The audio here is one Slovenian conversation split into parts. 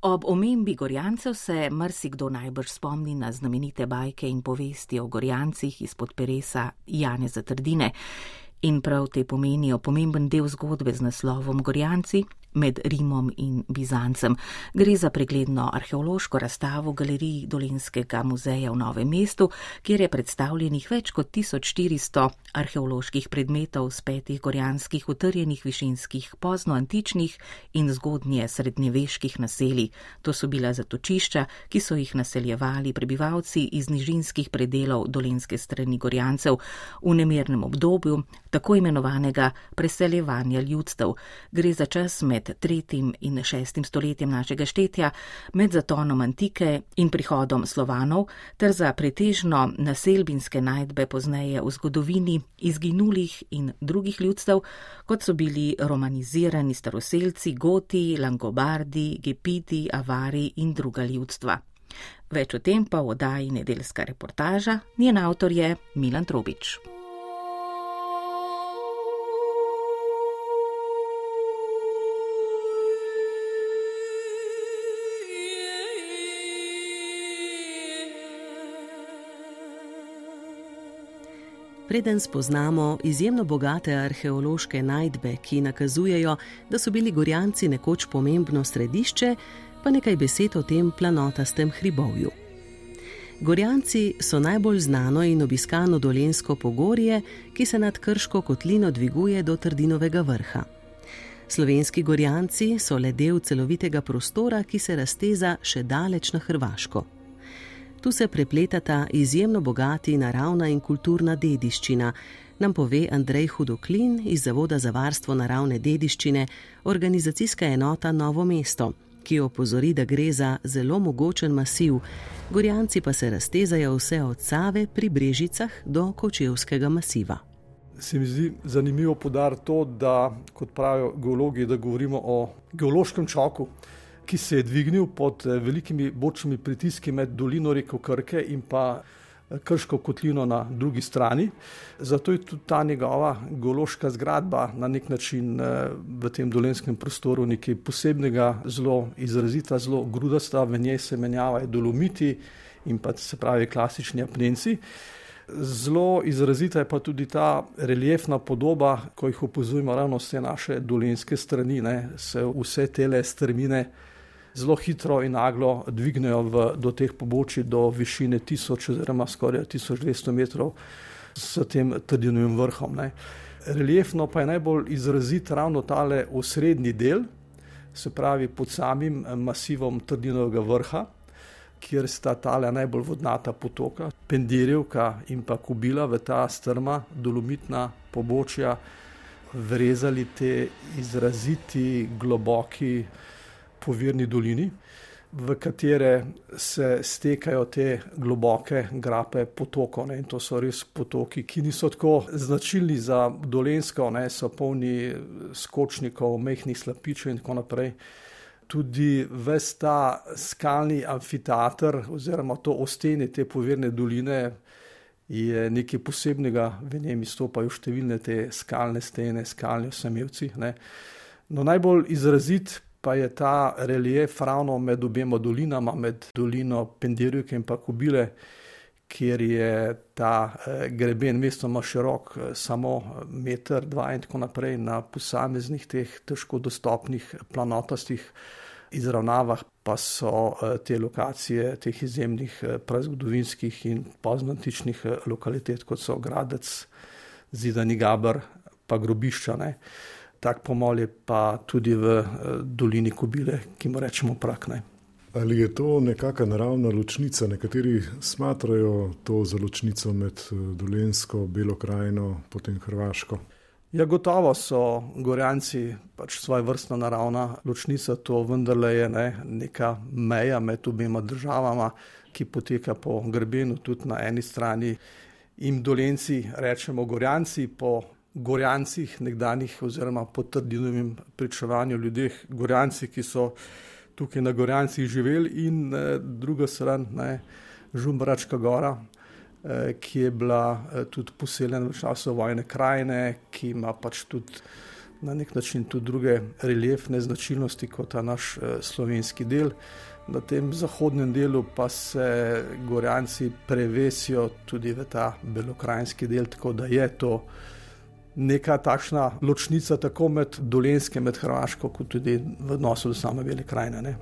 Ob omembi Gorjancev se marsikdo najbrž spomni na znamenite bajke in povesti o Gorjancih izpod peresa Jane Zatrdine. In prav te pomenijo pomemben del zgodbe z naslovom Gorjanci, med Rimom in Bizancem. Gre za pregledno arheološko razstavo v galeriji Dolenskega muzeja v Novem mestu, kjer je predstavljenih več kot 1400 arheoloških predmetov z petih gorjanskih utrjenih višinskih poznoantičnih in zgodnje srednjeveških naselij. To so bila zatočišča, ki so jih naseljevali prebivalci iz nižinskih predelov dolenske strani Gorjancev v nemirnem obdobju tako imenovanega preseljevanja ljudstev. Gre za čas med tretjim in šestim stoletjem našega štetja, med zatonom antike in prihodom slovanov, ter za pretežno naselbinske najdbe pozneje v zgodovini izginulih in drugih ljudstev, kot so bili romanizirani staroselci, goti, langobardi, gepiti, avari in druga ljudstva. Več o tem pa v oddaji nedeljska reportaža, njen avtor je Milan Trobič. Preden spoznamo izjemno bogate arheološke najdbe, ki nakazujejo, da so bili Gorjanci nekoč pomembno središče, pa nekaj besed o tem planotastem hribovju. Gorjanci so najbolj znano in obiskano dolensko pogorje, ki se nad Krško kotlino dviguje do Trdinovega vrha. Slovenski Gorjanci so le del celovitega prostora, ki se razteza še daleč na Hrvaško. Tu se prepletata izjemno bogati naravna in kulturna dediščina, nam pove Andrej Hudoklin iz Zavoda za varstvo naravne dediščine, organizacijska enota Novo mesto, ki opozori, da gre za zelo mogočen masiv, gorjanci pa se raztezajo vse od Save pri Brežicah do Kočevskega masiva. Se mi zdi zanimivo podariti to, da, kot pravijo geologi, da govorimo o geološkem čoku ki se je dvignil pod eh, velikimi bočnimi pritiski med dolino reko Krke in pa eh, Krško kotlino na drugi strani. Zato je tudi ta njegova geološka zgradba na nek način eh, v tem dolenskem prostoru nekaj posebnega, zelo izrazita, zelo grudasta, v njej se menjavajo dolomiti in pa se pravi klasični apnenci. Zelo izrazita je pa tudi ta reliefna podoba, ko jih opozujemo ravno vse naše dolenske strani, ne, se vse tele strmine zelo hitro in naglo dvignejo v, do teh pobočij, do višine 1000 oziroma skoraj 1200 metrov s tem trdinovim vrhom. Ne. Reliefno pa je najbolj izrazit ravno tale osrednji del, se pravi pod samim masivom trdinovega vrha, kjer sta tale najbolj vodnata potoka, Pendirjevka in pa Kubila v ta strma dolomitna pobočja, vrezali te izraziti, globoki, povirni dolini, v katere se stekajo te globoke grape potokov. Ne, to so res potoki, ki niso tako značilni za dolensko, ne, so polni skočnikov, mehkih slapičev in tako naprej. Tudi ves ta skalni amfiteater, oziroma to ostene te povirne doline, je nekaj posebnega, v njem izstopajo številne te skalne stene, skalni osemevci. No, najbolj izrazit pa je ta relief ravno med obema dolinama, med dolino Pendirjuke in pa Kubile, kjer je ta eh, greben mestoma širok, eh, samo meter, dva in tako naprej na posameznih teh težko dostopnih planotastih izravnavah, pa so eh, te lokacije teh izjemnih prazgodovinskih in poznantičnih lokalitet, kot so Gradec, Zidani Gabr, pa grobišča. Ne tak pomol je pa tudi v eh, dolini Kobile, ki mu rečemo prakne. Ali je to nekakšna naravna ločnica? Nekateri smatrajo to za ločnico med eh, Dolensko, Belo krajino, potem Hrvaško. Ja, gotovo so Gorjanci pač svoje vrstna naravna ločnica, to vendarle je ne, neka meja med obema državama, ki poteka po grebenu, tudi na eni strani. In dolenci rečemo Gorjanci, po Gorjancih, nekdanjih, oziroma po trdinovem pričevanju ljudeh, Gorjanci, ki so tukaj na Gorjancih živeli, in eh, druga stran, ne, Žumbračka gora, eh, ki je bila eh, tudi poseljena v času vojne krajine, ki ima pač tudi na nek način tudi druge reliefne značilnosti kot ta naš eh, slovenski del. Na tem zahodnem delu pa se Gorjanci prevesijo tudi v ta belokrajinski del, tako da je to neka takšna ločnica tako med Dolenskem, med Hrvaško, kot tudi v odnosu do same Bele krajine.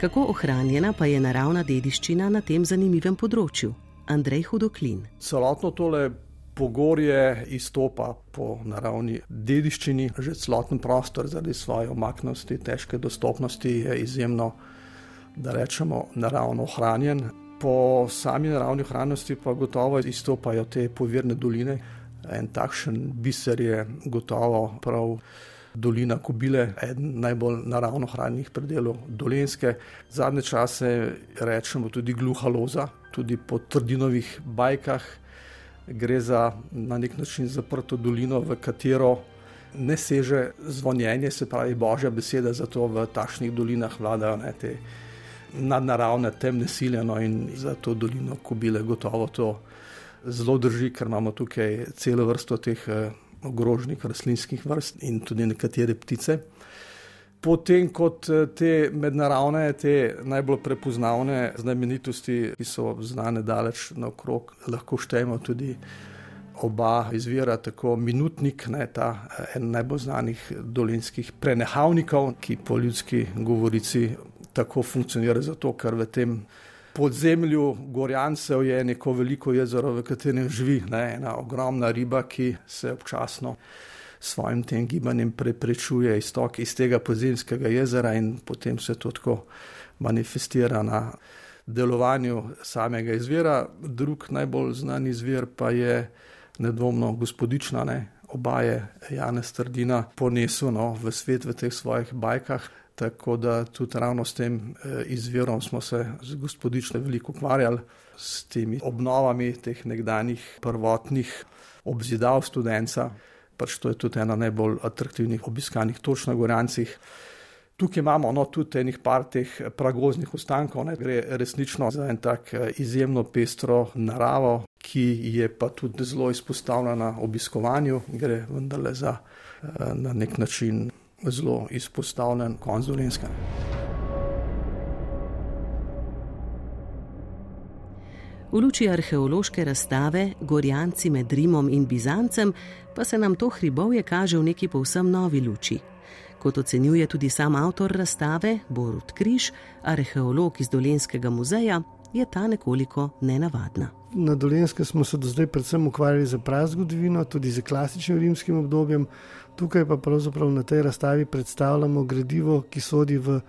Kako ohranjena pa je naravna dediščina na tem zanimivem področju? Andrej Hudoklin. Celotno tole pogorje izstopa po naravni dediščini, že celoten prostor zaradi svoje omaknosti, težke dostopnosti je izjemno, da rečemo, naravno ohranjen. Po sami naravni ohranjenosti pa gotovo izstopajo te povirne doline. En takšen biser je gotovo prav dolina Kobile, eden najbolj naravno hranjenih predelov Dolenske. Zadnje čase rečemo tudi gluha loza, tudi po trdinovih bajkah. Gre za na nek način zaprto dolino, v katero ne seže zvonjenje, se pravi božja beseda, zato v takšnih dolinah vladajo ne, te nadnaravne temne sile. No, in za to dolino Kobile gotovo to zelo drži, ker imamo tukaj celo vrsto teh eh, ogroženih rastlinskih vrst in tudi nekatere ptice. Potem, kot eh, te mednaravne, te najbolj prepoznavne znamenitosti, ki so znane daleč naokrog, lahko štejemo tudi oba izvira, tako minutnik, ne, ta eh, en najbolj znanih dolinskih prenehavnikov, ki po ljudski govorici tako funkcionira, zato ker v tem podzemlju Gorjancev je neko veliko jezero, v katerem živi ne, ena ogromna riba, ki se občasno svojim tem gibanjem preprečuje iztok iz tega podzemskega jezera in potem se to tako manifestira na delovanju samega izvira. Drug najbolj znan izvir pa je nedvomno gospodična, ne, obaje Janez Trdina ponesel no, v svet v teh svojih bajkah. Tako da tudi ravno s tem eh, izvirom smo se z gospodične veliko ukvarjali, s temi obnovami teh nekdanjih prvotnih obzidav študenca. Pač to je tudi ena najbolj atraktivnih obiskanih točk na Gorancih. Tukaj imamo no, tudi enih par teh pragoznih ostankov, ne. gre resnično za en tak eh, izjemno pestro naravo, ki je pa tudi zelo izpostavljena obiskovanju, gre vendarle za eh, na nek način zelo izpostavljen konc Dolenska. V luči arheološke razstave Gorjanci med Rimom in Bizancem pa se nam to hribovje kaže v neki povsem novi luči. Kot ocenjuje tudi sam avtor razstave Borut Križ, arheolog iz Dolenskega muzeja, je ta nekoliko nenavadna. Na Dolenskem smo se do zdaj predvsem ukvarjali z prazgodovino, tudi z klasičnim rimskim obdobjem, Tukaj pa pravzaprav na tej razstavi predstavljamo gradivo, ki sodi v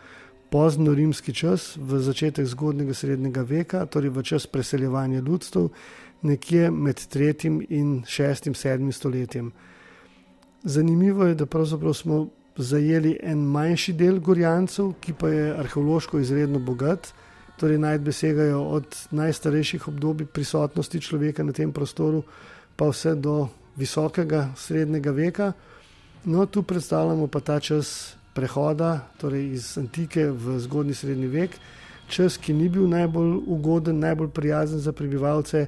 pozno rimski čas, v začetek zgodnega srednjega veka, torej v čas preseljevanja ljudstv, nekje med 3. in 6. in 7. stoletjem. Zanimivo je, da pravzaprav smo zajeli en manjši del Gorjancev, ki pa je arheološko izredno bogat. Torej, najdbe segajo od najstarejših obdobij prisotnosti človeka na tem prostoru, pa vse do visokega srednjega veka. No, tu predstavljamo pa ta čas prehoda, torej iz antike v zgodni srednji vek, čas, ki ni bil najbolj ugoden, najbolj prijazen za prebivalce.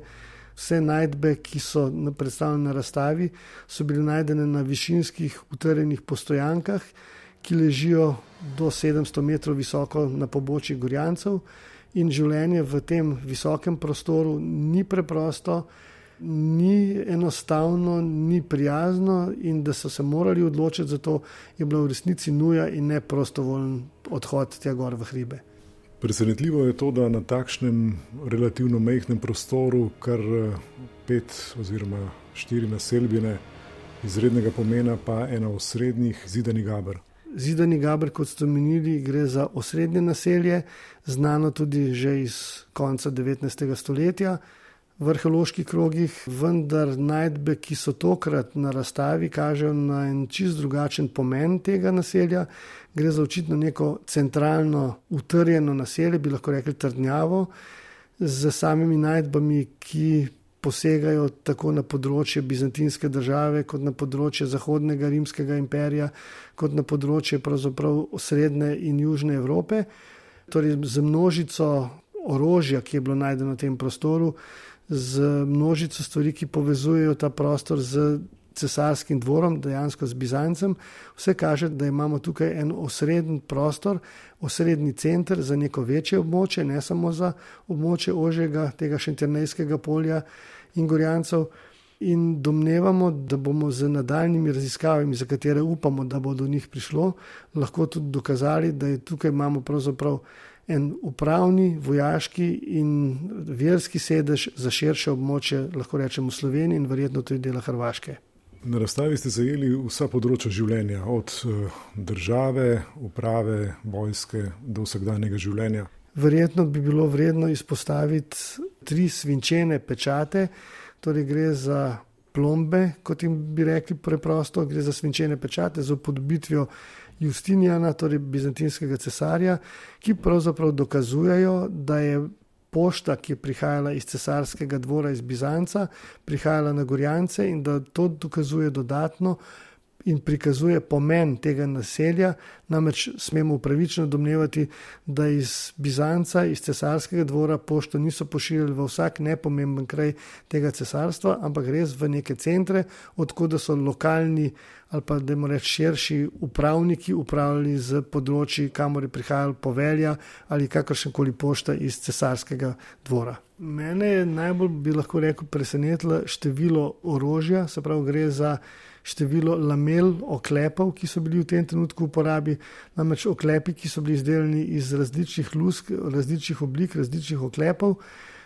Vse najdbe, ki so predstavljene na razstavi, so bile najdene na višinskih utrjenih postojankah, ki ležijo do 700 metrov visoko na pobočju Gorjancev. In življenje v tem visokem prostoru ni preprosto ni enostavno, ni prijazno, in da so se morali odločiti za to, je bila v resnici nuja in ne prostovoljen odhod tja gor v hribe. Presenetljivo je to, da na takšnem relativno mehkem prostoru, kar eh, pet oziroma štiri naselbine izrednega pomena, pa ena osrednjih zidani gaber. Zidani gaber, kot ste omenili, gre za osrednje naselje, znano tudi že iz konca 19. stoletja v arheoloških krogih, vendar najdbe, ki so tokrat na razstavi, kažejo na en čist drugačen pomen tega naselja. Gre za očitno neko centralno, utrjeno naselje, bi lahko rekli trdnjavo, z samimi najdbami, ki posegajo tako na področje bizantinske države, kot na področje Zahodnega rimskega imperija, kot na področje srednje in južne Evrope. Torej, z množico orožja, ki je bilo najdeno v tem prostoru, z množico stvari, ki povezujejo ta prostor z cesarskim dvorom, dejansko z Bizancem. Vse kaže, da imamo tukaj en osrednji prostor, osrednji center za neko večje območje, ne samo za območje ožjega tega šentjernejskega polja in gorjancev. In domnevamo, da bomo z nadaljnimi raziskavami, za katere upamo, da bo do njih prišlo, lahko tudi dokazali, da je tukaj imamo pravzaprav en upravni, vojaški in verski sedež za širše območje, lahko rečemo Slovenije in verjetno tudi dela Hrvaške. Na razstavi ste zajeli vsa področja življenja, od eh, države, uprave, vojske do vsakdanjega življenja. Verjetno bi bilo vredno izpostaviti tri svinčene pečate, torej gre za plombe, kot jim bi rekli preprosto, gre za svinčene pečate z upodobitvijo Justinijana, torej bizantinskega cesarja, ki pravzaprav dokazujejo, da je pošta, ki je prihajala iz cesarskega dvora iz Bizanca, prihajala na Gorjance in da to dokazuje dodatno in prikazuje pomen tega naselja. Namreč smemo upravičeno domnevati, da iz Bizanca, iz cesarskega dvora, pošto niso pošiljali v vsak nepomemben kraj tega cesarstva, ampak res v neke centre, odkud so lokalni ali pa da moramo reči širši upravniki upravljali z področji, kamor je prihajal povelja ali kakršen koli pošta iz cesarskega dvora. Mene je najbolj, bi lahko rekel, presenetilo število orožja, se pravi, gre za število lamel, oklepov, ki so bili v tem trenutku v uporabi. Namreč oklepi, ki so bili izdelani iz različnih lusk, različnih oblik, različnih oklepov.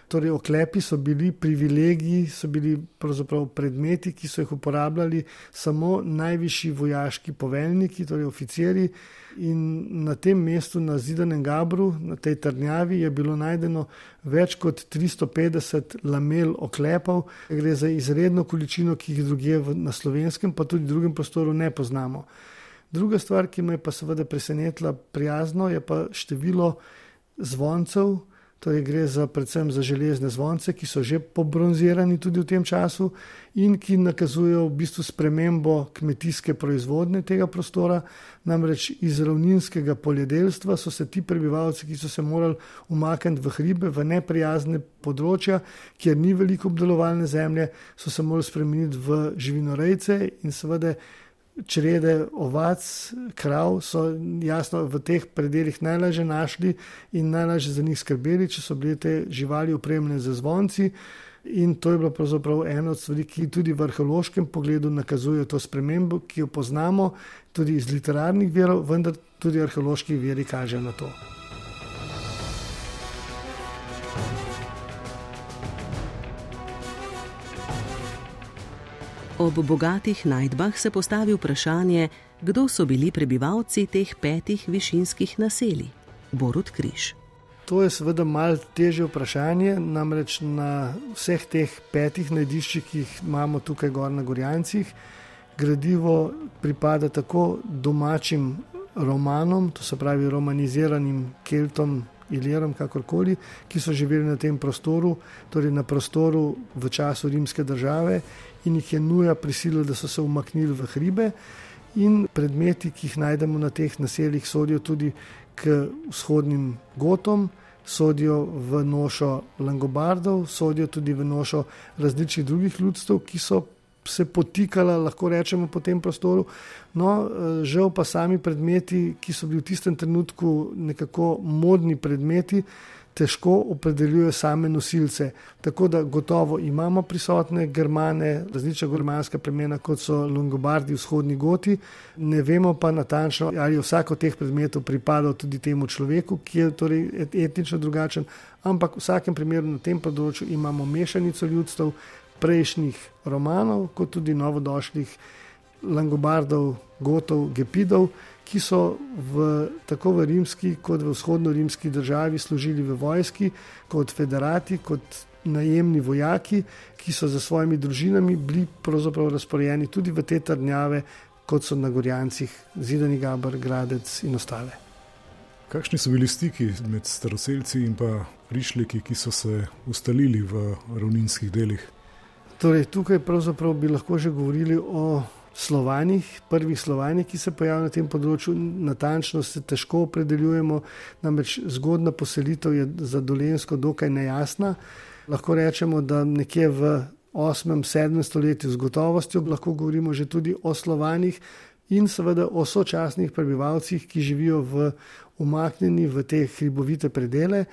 Torej, oklepi so bili privilegiji, so bili pravzaprav predmeti, ki so jih uporabljali samo najvišji vojaški poveljniki, torej oficiri. In na tem mestu, na Zidanem Gabru, na tej trdnjavi, je bilo najdeno več kot 350 lamel oklepov. Gre za izredno količino, ki jih druge na slovenskem, pa tudi v drugem prostoru ne poznamo. Druga stvar, ki me je pa seveda presenetila prijazno, je pa število zvoncev. Torej gre za, predvsem za železne zvonce, ki so že pobronzirani tudi v tem času in ki nakazujejo v bistvu spremembo kmetijske proizvodnje tega prostora. Namreč iz ravninskega poljedelstva so se ti prebivalci, ki so se morali umakniti v hribe, v neprijazne področja, kjer ni veliko obdelovalne zemlje, so se morali spremeniti v živinorejce in seveda črede ovac, krav so jasno v teh predeljih najlažje našli in najlažje za njih skrbeli, če so bile te živali upremljene z zvonci. In to je bilo pravzaprav ena od stvari, ki tudi v arheološkem pogledu nakazuje to spremembo, ki jo poznamo tudi iz literarnih verov, vendar tudi arheološki veri kažejo na to. Ob bogatih najdbah se postavi vprašanje, kdo so bili prebivalci teh petih višinskih naselij. Borut Križ. To je seveda malce težje vprašanje, namreč na vseh teh petih najdiščih, ki jih imamo tukaj gor na Gorjancih, gradivo pripada tako domačim romanom, to se pravi romaniziranim Keltom, Ilirom, kakorkoli, ki so živeli na tem prostoru, torej na prostoru v času rimske države in jih je nuja prisilila, da so se umaknili v hribe. In predmeti, ki jih najdemo na teh naseljih, sodijo tudi k vzhodnim gotom, sodijo v nošo Langobardov, sodijo tudi v nošo različnih drugih ljudstev, ki so se potikala, lahko rečemo, po tem prostoru. No, eh, žal pa sami predmeti, ki so bili v tistem trenutku nekako modni predmeti, težko opredeljujejo same nosilce. Tako da gotovo imamo prisotne germane, različna germanska plemena, kot so Longobardi, vzhodni goti. Ne vemo pa natančno, ali je vsak od teh predmetov pripadal tudi temu človeku, ki je torej etnično drugačen. Ampak v vsakem primeru na tem področju imamo mešanico ljudstev, prejšnjih romanov, kot tudi novodošlih Langobardov, Gotov, Gepidov, ki so v, tako v rimski, kot v vzhodno-rimski državi služili v vojski, kot federati, kot najemni vojaki, ki so za svojimi družinami bili pravzaprav razporejeni tudi v te trdnjave, kot so na Gorjancih, Zidani Gabr, Gradec in ostale. Kakšni so bili stiki med staroseljci in pa prišleki, ki so se ustalili v ravninskih delih? Torej, tukaj bi lahko že govorili o slovanih, prvih slovanih, ki se pojavljajo na tem področju. Natančno se težko opredeljujemo, namreč zgodna poselitev je za dolensko dokaj nejasna. Lahko rečemo, da nekje v 8.-7. stoletju z gotovostjo lahko govorimo že tudi o slovanih in seveda o sočasnih prebivalcih, ki živijo v umaknjeni v te hribovite predele.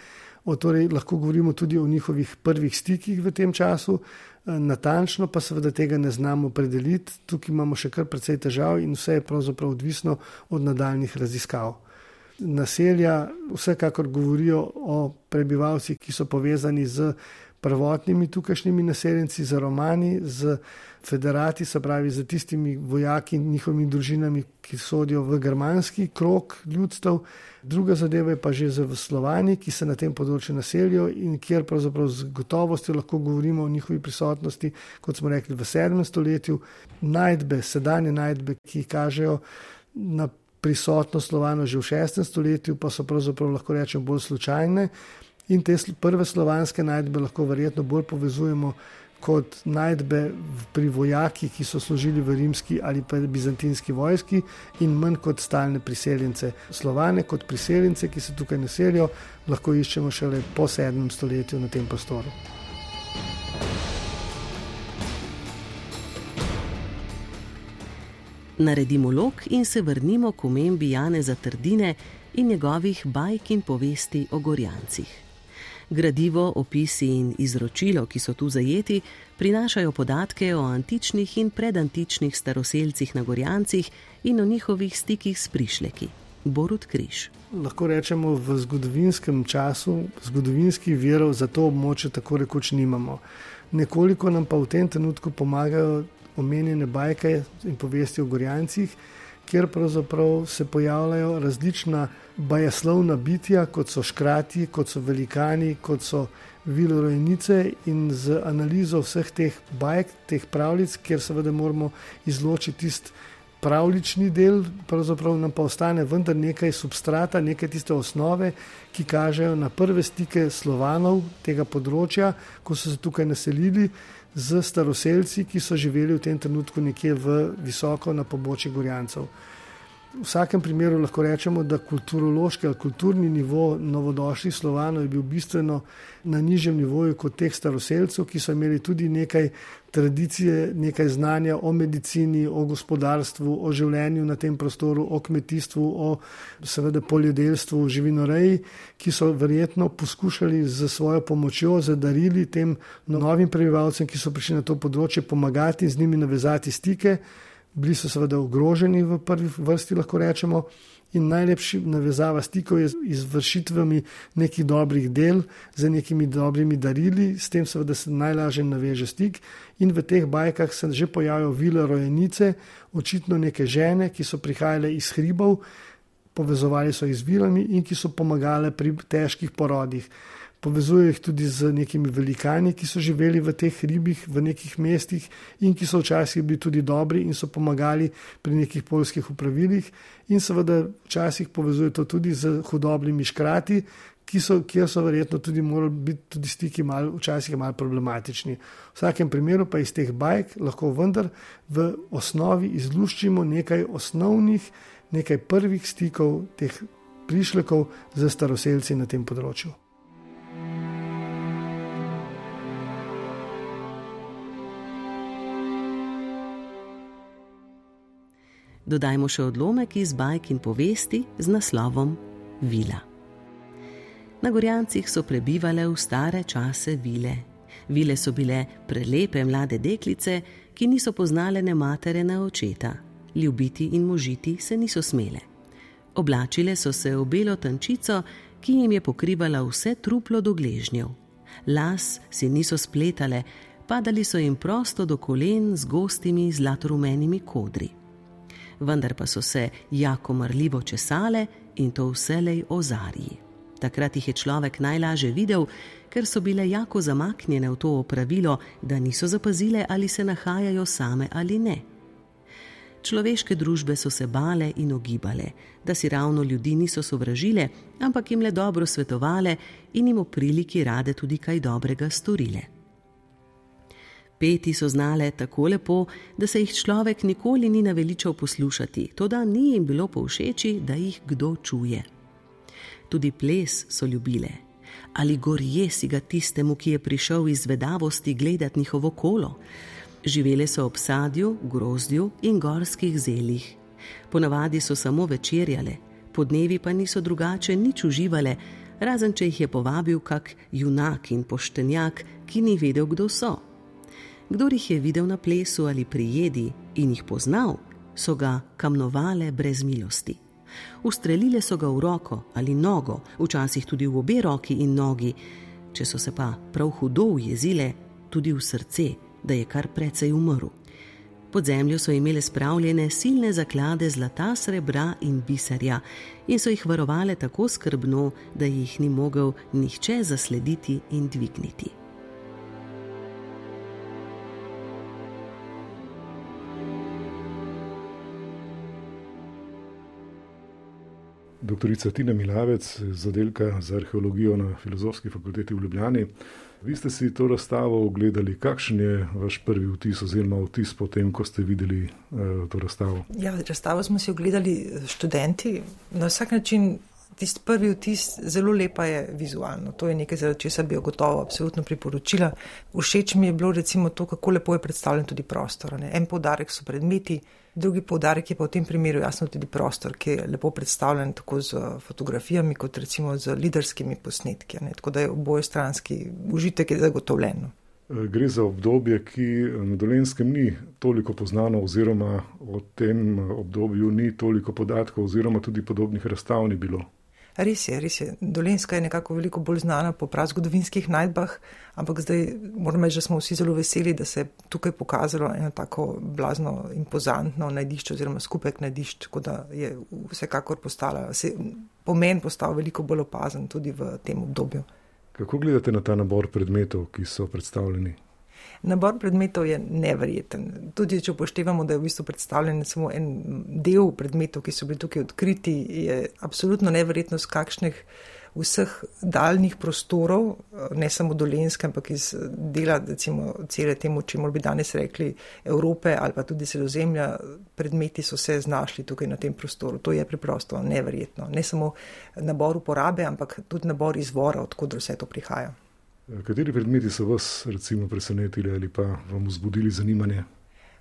O, torej, lahko govorimo tudi o njihovih prvih stikih v tem času, natančno pa seveda tega ne znamo predeliti. Tukaj imamo še kar precej težav in vse je pravzaprav odvisno od nadaljnih raziskav. Naselja vsekakor govorijo o prebivalcih, ki so povezani z prvotnimi tukajšnjimi naseljenci, z romani, z federati, se pravi z tistimi vojaki in njihovimi družinami, ki sodijo v germanski krok ljudstev. Druga zadeva je pa že z slovani, ki se na tem področju naselijo in kjer pravzaprav z gotovostjo lahko govorimo o njihovi prisotnosti, kot smo rekli, v 7. stoletju. Najdbe, sedanje najdbe, ki kažejo na prisotnost slovano že v 6. stoletju, pa so pravzaprav lahko rečemo bolj slučajne. In te prve slovanske najdbe lahko verjetno bolj povezujemo kot najdbe pri vojakih, ki so služili v rimski ali pa bizantinski vojski, in manj kot stalne priseljence. Slovane kot priseljence, ki se tukaj naselijo, lahko iščemo šele po sedmem stoletju na tem prostoru. Naredimo lok in se vrnimo k omembi Jane Zatrdine in njegovih bajk in povesti o Gorjancih. Gradivo, opisi in izročilo, ki so tu zajeti, prinašajo podatke o antičnih in predantičnih staroseljcih na Gorjancih in o njihovih stikih s prišleki. Borut Križ. Lahko rečemo, v zgodovinskem času, zgodovinskih virov za to območje tako rekoč nimamo. Nekoliko nam pa v tem trenutku pomagajo omenjene bajke in povesti o Gorjancih, kjer se pojavljajo različna bajeslovna bitja, kot so škrati, kot so velikani, kot so vilorojnice in z analizo vseh teh bajk, teh pravljic, kjer seveda moramo izločiti tisti pravlični del, pravzaprav nam pa ostane vendar nekaj substrata, nekaj tiste osnove, ki kažejo na prve stike slovanov tega področja, ko so se tukaj naselili z staroseljci, ki so živeli v tem trenutku nekje v visoko na pobočju Gorjancev. V vsakem primeru lahko rečemo, da kulturološki ali kulturni nivo novodošlih slovanov je bil bistveno na nižjem nivoju kot teh staroseljcev, ki so imeli tudi nekaj tradicije, nekaj znanja o medicini, o gospodarstvu, o življenju na tem prostoru, o kmetijstvu, o seveda poljedelstvu, živinoreji, ki so verjetno poskušali z svojo pomočjo zadarili tem novim prebivalcem, ki so prišli na to področje, pomagati in z njimi navezati stike bili so seveda ogroženi v prvi vrsti, lahko rečemo. In najlepši navezava stikov je z izvršitvami nekih dobrih del, z nekimi dobrimi darili, s tem seveda se najlažje naveže stik. In v teh bajkah se že pojavljajo vile rojenice, očitno neke žene, ki so prihajale iz hribov, povezovali so jih z vilami in ki so pomagale pri težkih porodih povezuje jih tudi z nekimi velikani, ki so živeli v teh ribih, v nekih mestih in ki so včasih bili tudi dobri in so pomagali pri nekih polskih upravilih, in seveda včasih povezuje to tudi z hudobnimi škrati. So, kjer so verjetno tudi morali biti tudi stiki, mal, včasih malo problematični. V vsakem primeru pa iz teh bajk lahko vendar v osnovi izluščimo nekaj osnovnih, nekaj prvih stikov teh prišlekov z staroseljci na tem področju. Dodajmo še odlomek iz bajk in povesti z naslovom Vila. Na Gorjancih so prebivale v stare čase vile. Vile so bile prelepe mlade deklice, ki niso poznale ne matere ne očeta, ljubiti in možiti se niso smele. Oblačile so se v belo tančico, ki jim je pokrivala vse truplo do gležnjev. Las si niso spletale, padali so jim prosto do kolen z gostimi zlatorumenimi kodri vendar pa so se jako mrljivo česale in to vselej ozarji. Takrat jih je človek najlažje videl, ker so bile jako zamaknjene v to opravilo, da niso zapazile, ali se nahajajo same ali ne. Človeške družbe so se bale in ogibale, da si ravno ljudi niso sovražile, ampak jim le dobro svetovale in jim v priliki rade tudi kaj dobrega storile peti so znale tako lepo, da se jih človek nikoli ni naveličal poslušati, to da ni jim bilo povšeči, da jih kdo čuje. Tudi ples so ljubile, Ali gorje si ga tistemu, ki je prišel iz vedavosti gledati njihovo kolo? Živele so ob sadju, grozdju in gorskih zelih. Ponavadi so samo večerjale, podnevi pa niso drugače nič uživale, razen če jih je povabil kak junak in poštenjak, ki ni vedel, kdo so. Kdor jih je videl na plesu ali pri jedi in jih poznal, so ga kamnovale brez milosti. Ustrelile so ga v roko ali nogo, včasih tudi v obe roki in nogi, če so se pa prav hudo ujezile, tudi v srce, da je kar precej umrl. Pod zemljo so imele spravljene silne zaklade zlata, srebra in biserja in so jih varovale tako skrbno, da jih ni mogel nihče zaslediti in dvigniti. Doktorica Tina Milavec z oddelka za arheologijo na Filozofski fakulteti v Ljubljani. Vi ste si to razstavo ogledali. Kakšen je vaš prvi vtis oziroma vtis po tem, ko ste videli uh, to razstavo? Ja, razstavo smo si ogledali študenti. Na vsak način tisti prvi vtis zelo lepa je vizualno. To je nekaj, za česar bi jo gotovo absolutno priporočila. Všeč mi je bilo recimo to, kako lepo je predstavljen tudi prostor. Ne? En podarek so predmeti. Drugi poudarek je pa v tem primeru jasno tudi prostor, ki je lepo predstavljen tako z fotografijami, kot recimo z liderskimi posnetki. Ne? Tako da je oboje stranski užitek je zagotovljen. Gre za obdobje, ki na dolenskem ni toliko poznano, oziroma o tem obdobju ni toliko podatkov, oziroma tudi podobnih razstav ni bilo. Res je, res je. Dolenska je nekako veliko bolj znana po prazgodovinskih najdbah, ampak zdaj moramo reči, da smo vsi zelo veseli, da se je tukaj pokazalo eno tako blazno impozantno najdišče oziroma skupek najdišč, tako da je vsekakor postala, se, pomen postal veliko bolj opazen tudi v tem obdobju. Kako gledate na ta nabor predmetov, ki so predstavljeni? Nabor predmetov je nevreten. Tudi če upoštevamo, da je v bistvu predstavljen samo en del predmetov, ki so bili tukaj odkriti, je absolutno nevrjetno z kakšnih vseh daljnih prostorov, ne samo dolenske, ampak iz dela, recimo, cele temu, če morbi danes rekli Evrope ali pa tudi sredozemlja, predmeti so se znašli tukaj na tem prostoru. To je preprosto nevrjetno. Ne samo nabor uporabe, ampak tudi nabor izvora, odkud vse to prihaja. Kateri predmeti so vas recimo presenetili ali pa vam vzbudili zanimanje?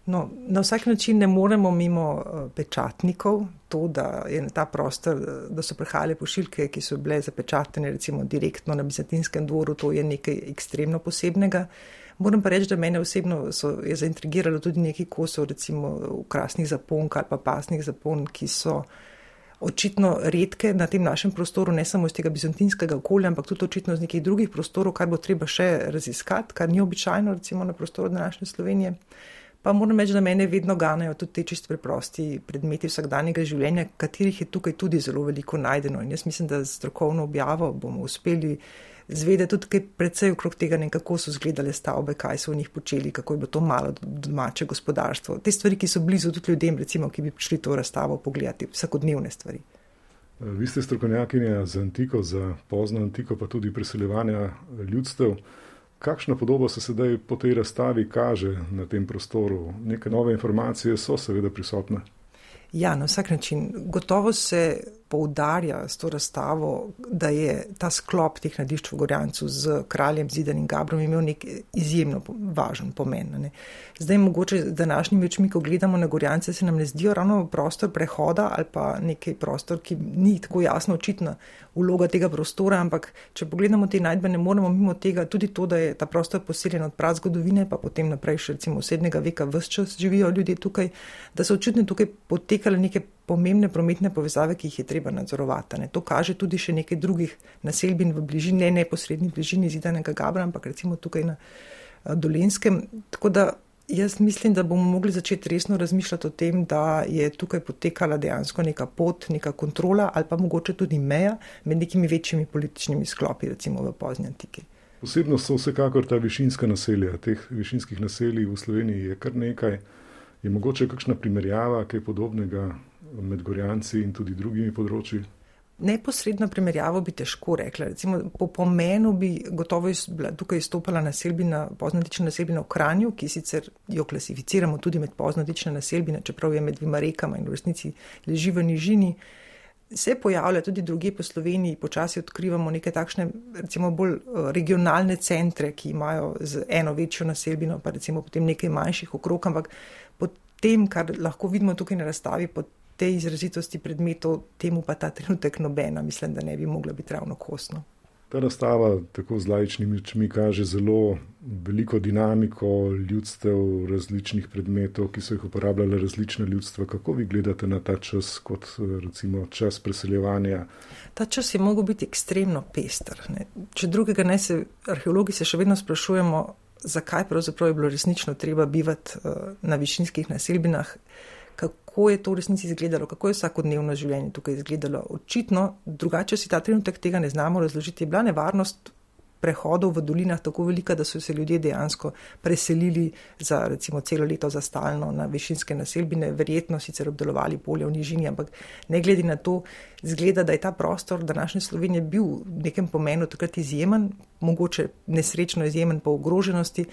No, na vsak način ne moremo mimo eh, pečatnikov, to, da je na ta prostor, eh, da so prihajale pošiljke, ki so bile zapečatene recimo direktno na Bizantinskem dvoru, to je nekaj ekstremno posebnega. Moram pa reči, da mene osebno so, je zaintrigiralo tudi nekaj kosov, recimo krasnih zaponk ali pa pasnih zapon, ki so očitno redke na tem našem prostoru, ne samo iz tega bizantinskega okolja, ampak tudi očitno iz nekih drugih prostorov, kar bo treba še raziskati, kar ni običajno recimo na prostoru današnje Slovenije. Pa moram reči, da mene vedno ganejo tudi te čist preprosti predmeti vsakdanjega življenja, katerih je tukaj tudi zelo veliko najdeno. In jaz mislim, da z strokovno objavo bomo uspeli zvede tudi kaj predvsej okrog tega, ne, kako so izgledale stavbe, kaj so v njih počeli, kako je bilo to malo domače gospodarstvo. Te stvari, ki so blizu tudi ljudem, recimo, ki bi prišli to razstavo pogledati, vsakodnevne stvari. Vi ste strokovnjakinja za antiko, za pozno antiko, pa tudi preseljevanja ljudstev. Kakšna podoba se sedaj po tej razstavi kaže na tem prostoru? Neke nove informacije so seveda prisotne. Ja, na vsak način. Gotovo se poudarja s to razstavo, da je ta sklop teh nadišč v Gorjancu z kraljem Zidan in Gabrom imel nek izjemno važen pomen. Ne. Zdaj, mogoče z današnjimi očmi, ko gledamo na Gorjance, se nam ne zdijo ravno prostor prehoda ali pa neki prostor, ki ni tako jasno očitna vloga tega prostora, ampak če pogledamo te najdbe, ne moremo mimo tega tudi to, da je ta prostor poseljen od prav zgodovine, pa potem naprej še recimo sedmega veka vse čas živijo ljudje tukaj, da so očitno tukaj potekale neke pomembne prometne povezave, ki jih je treba nadzorovati. Ne. To kaže tudi še nekaj drugih naselbin v bližini, ne neposrednji bližini zidanega Gabra, ampak recimo tukaj na eh, Dolenskem. Tako da jaz mislim, da bomo mogli začeti resno razmišljati o tem, da je tukaj potekala dejansko neka pot, neka kontrola ali pa mogoče tudi meja med nekimi večjimi političnimi sklopi, recimo v pozni antiki. Posebno so vsekakor ta višinska naselja. Teh višinskih naselij v Sloveniji je kar nekaj. Je mogoče kakšna primerjava, kaj podobnega med Gorjanci in tudi drugimi področji? Neposredno primerjavo bi težko rekla. Recimo, po pomenu bi gotovo iz, tukaj izstopala naselbina, poznatična naselbina v Kranju, ki sicer jo klasificiramo tudi med poznatične naselbine, čeprav je med dvima rekama in v resnici leži v nižini. se pojavlja tudi druge po Sloveniji, počasi odkrivamo neke takšne, recimo bolj eh, regionalne centre, ki imajo z eno večjo naselbino, pa recimo potem nekaj manjših okrog, ampak po tem, kar lahko vidimo tukaj na razstavi, po tej izrazitosti predmetov, temu pa ta trenutek nobena, mislim, da ne bi mogla biti ravno kosno. Ta razstava tako z lajčnimi očmi kaže zelo veliko dinamiko ljudstev, različnih predmetov, ki so jih uporabljale različne ljudstva. Kako vi gledate na ta čas, kot recimo čas preseljevanja? Ta čas je mogel biti ekstremno pester. Ne. Če drugega ne, se arheologi se še vedno sprašujemo, zakaj pravzaprav je bilo resnično treba bivati uh, na višinskih naselbinah kako je to v resnici izgledalo, kako je vsakodnevno življenje tukaj izgledalo. Očitno, drugače si ta trenutek tega ne znamo razložiti, je bila nevarnost prehodov v dolinah tako velika, da so se ljudje dejansko preselili za recimo celo leto za stalno na višinske naselbine, verjetno sicer obdelovali polje v nižini, ampak ne glede na to, zgleda, da je ta prostor današnje Slovenije bil v nekem pomenu takrat izjemen, mogoče nesrečno izjemen po ogroženosti,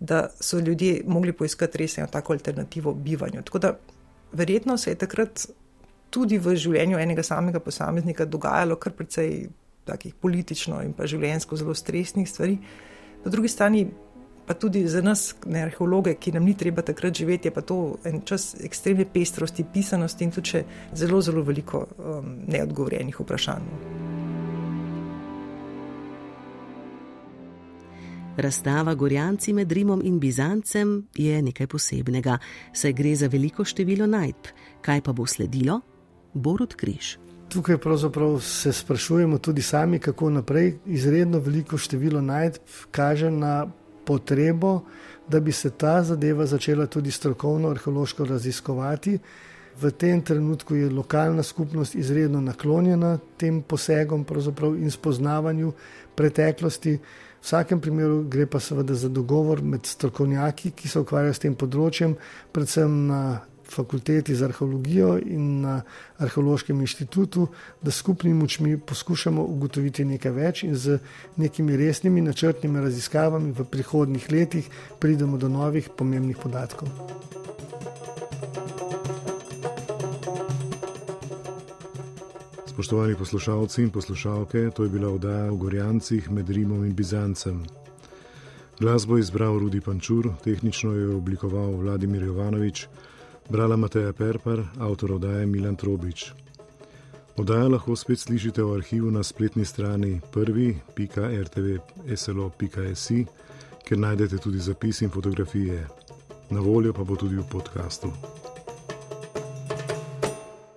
da so ljudje mogli poiskati res eno tako alternativo bivanju. Tako da verjetno se je takrat tudi v življenju enega samega posameznika dogajalo kar precej takih politično in pa življenjsko zelo stresnih stvari. Po drugi strani pa tudi za nas, ne arheologe, ki nam ni treba takrat živeti, je pa to en čas ekstremne pestrosti, pisanosti in tudi zelo, zelo veliko um, neodgovorjenih vprašanj. Razstava Gorjanci med Rimom in Bizancem je nekaj posebnega, saj gre za veliko število najdb. Kaj pa bo sledilo? Borod Križ. Tukaj pravzaprav se sprašujemo tudi sami, kako naprej. Izredno veliko število najdb kaže na potrebo, da bi se ta zadeva začela tudi strokovno, arheološko raziskovati. V tem trenutku je lokalna skupnost izredno naklonjena tem posegom in spoznavanju preteklosti. V vsakem primeru gre pa seveda za dogovor med strokovnjaki, ki se ukvarjajo s tem področjem, predvsem na fakulteti za arheologijo in na arheološkem inštitutu, da skupnimi močmi poskušamo ugotoviti nekaj več in z nekimi resnimi načrtnimi raziskavami v prihodnih letih pridemo do novih pomembnih podatkov. Spoštovani poslušalci in poslušalke, to je bila oddaja o Gorjancih med Rimom in Bizancem. Glasbo je izbral Rudi Pančur, tehnično je oblikoval Vladimir Jovanovič, brala Mateja Perpar, avtor oddaje Milan Trobič. Oddaja lahko spet slišite v arhivu na spletni strani prvi.rtv.slo.si, kjer najdete tudi zapis in fotografije. Na voljo pa bo tudi v podkastu.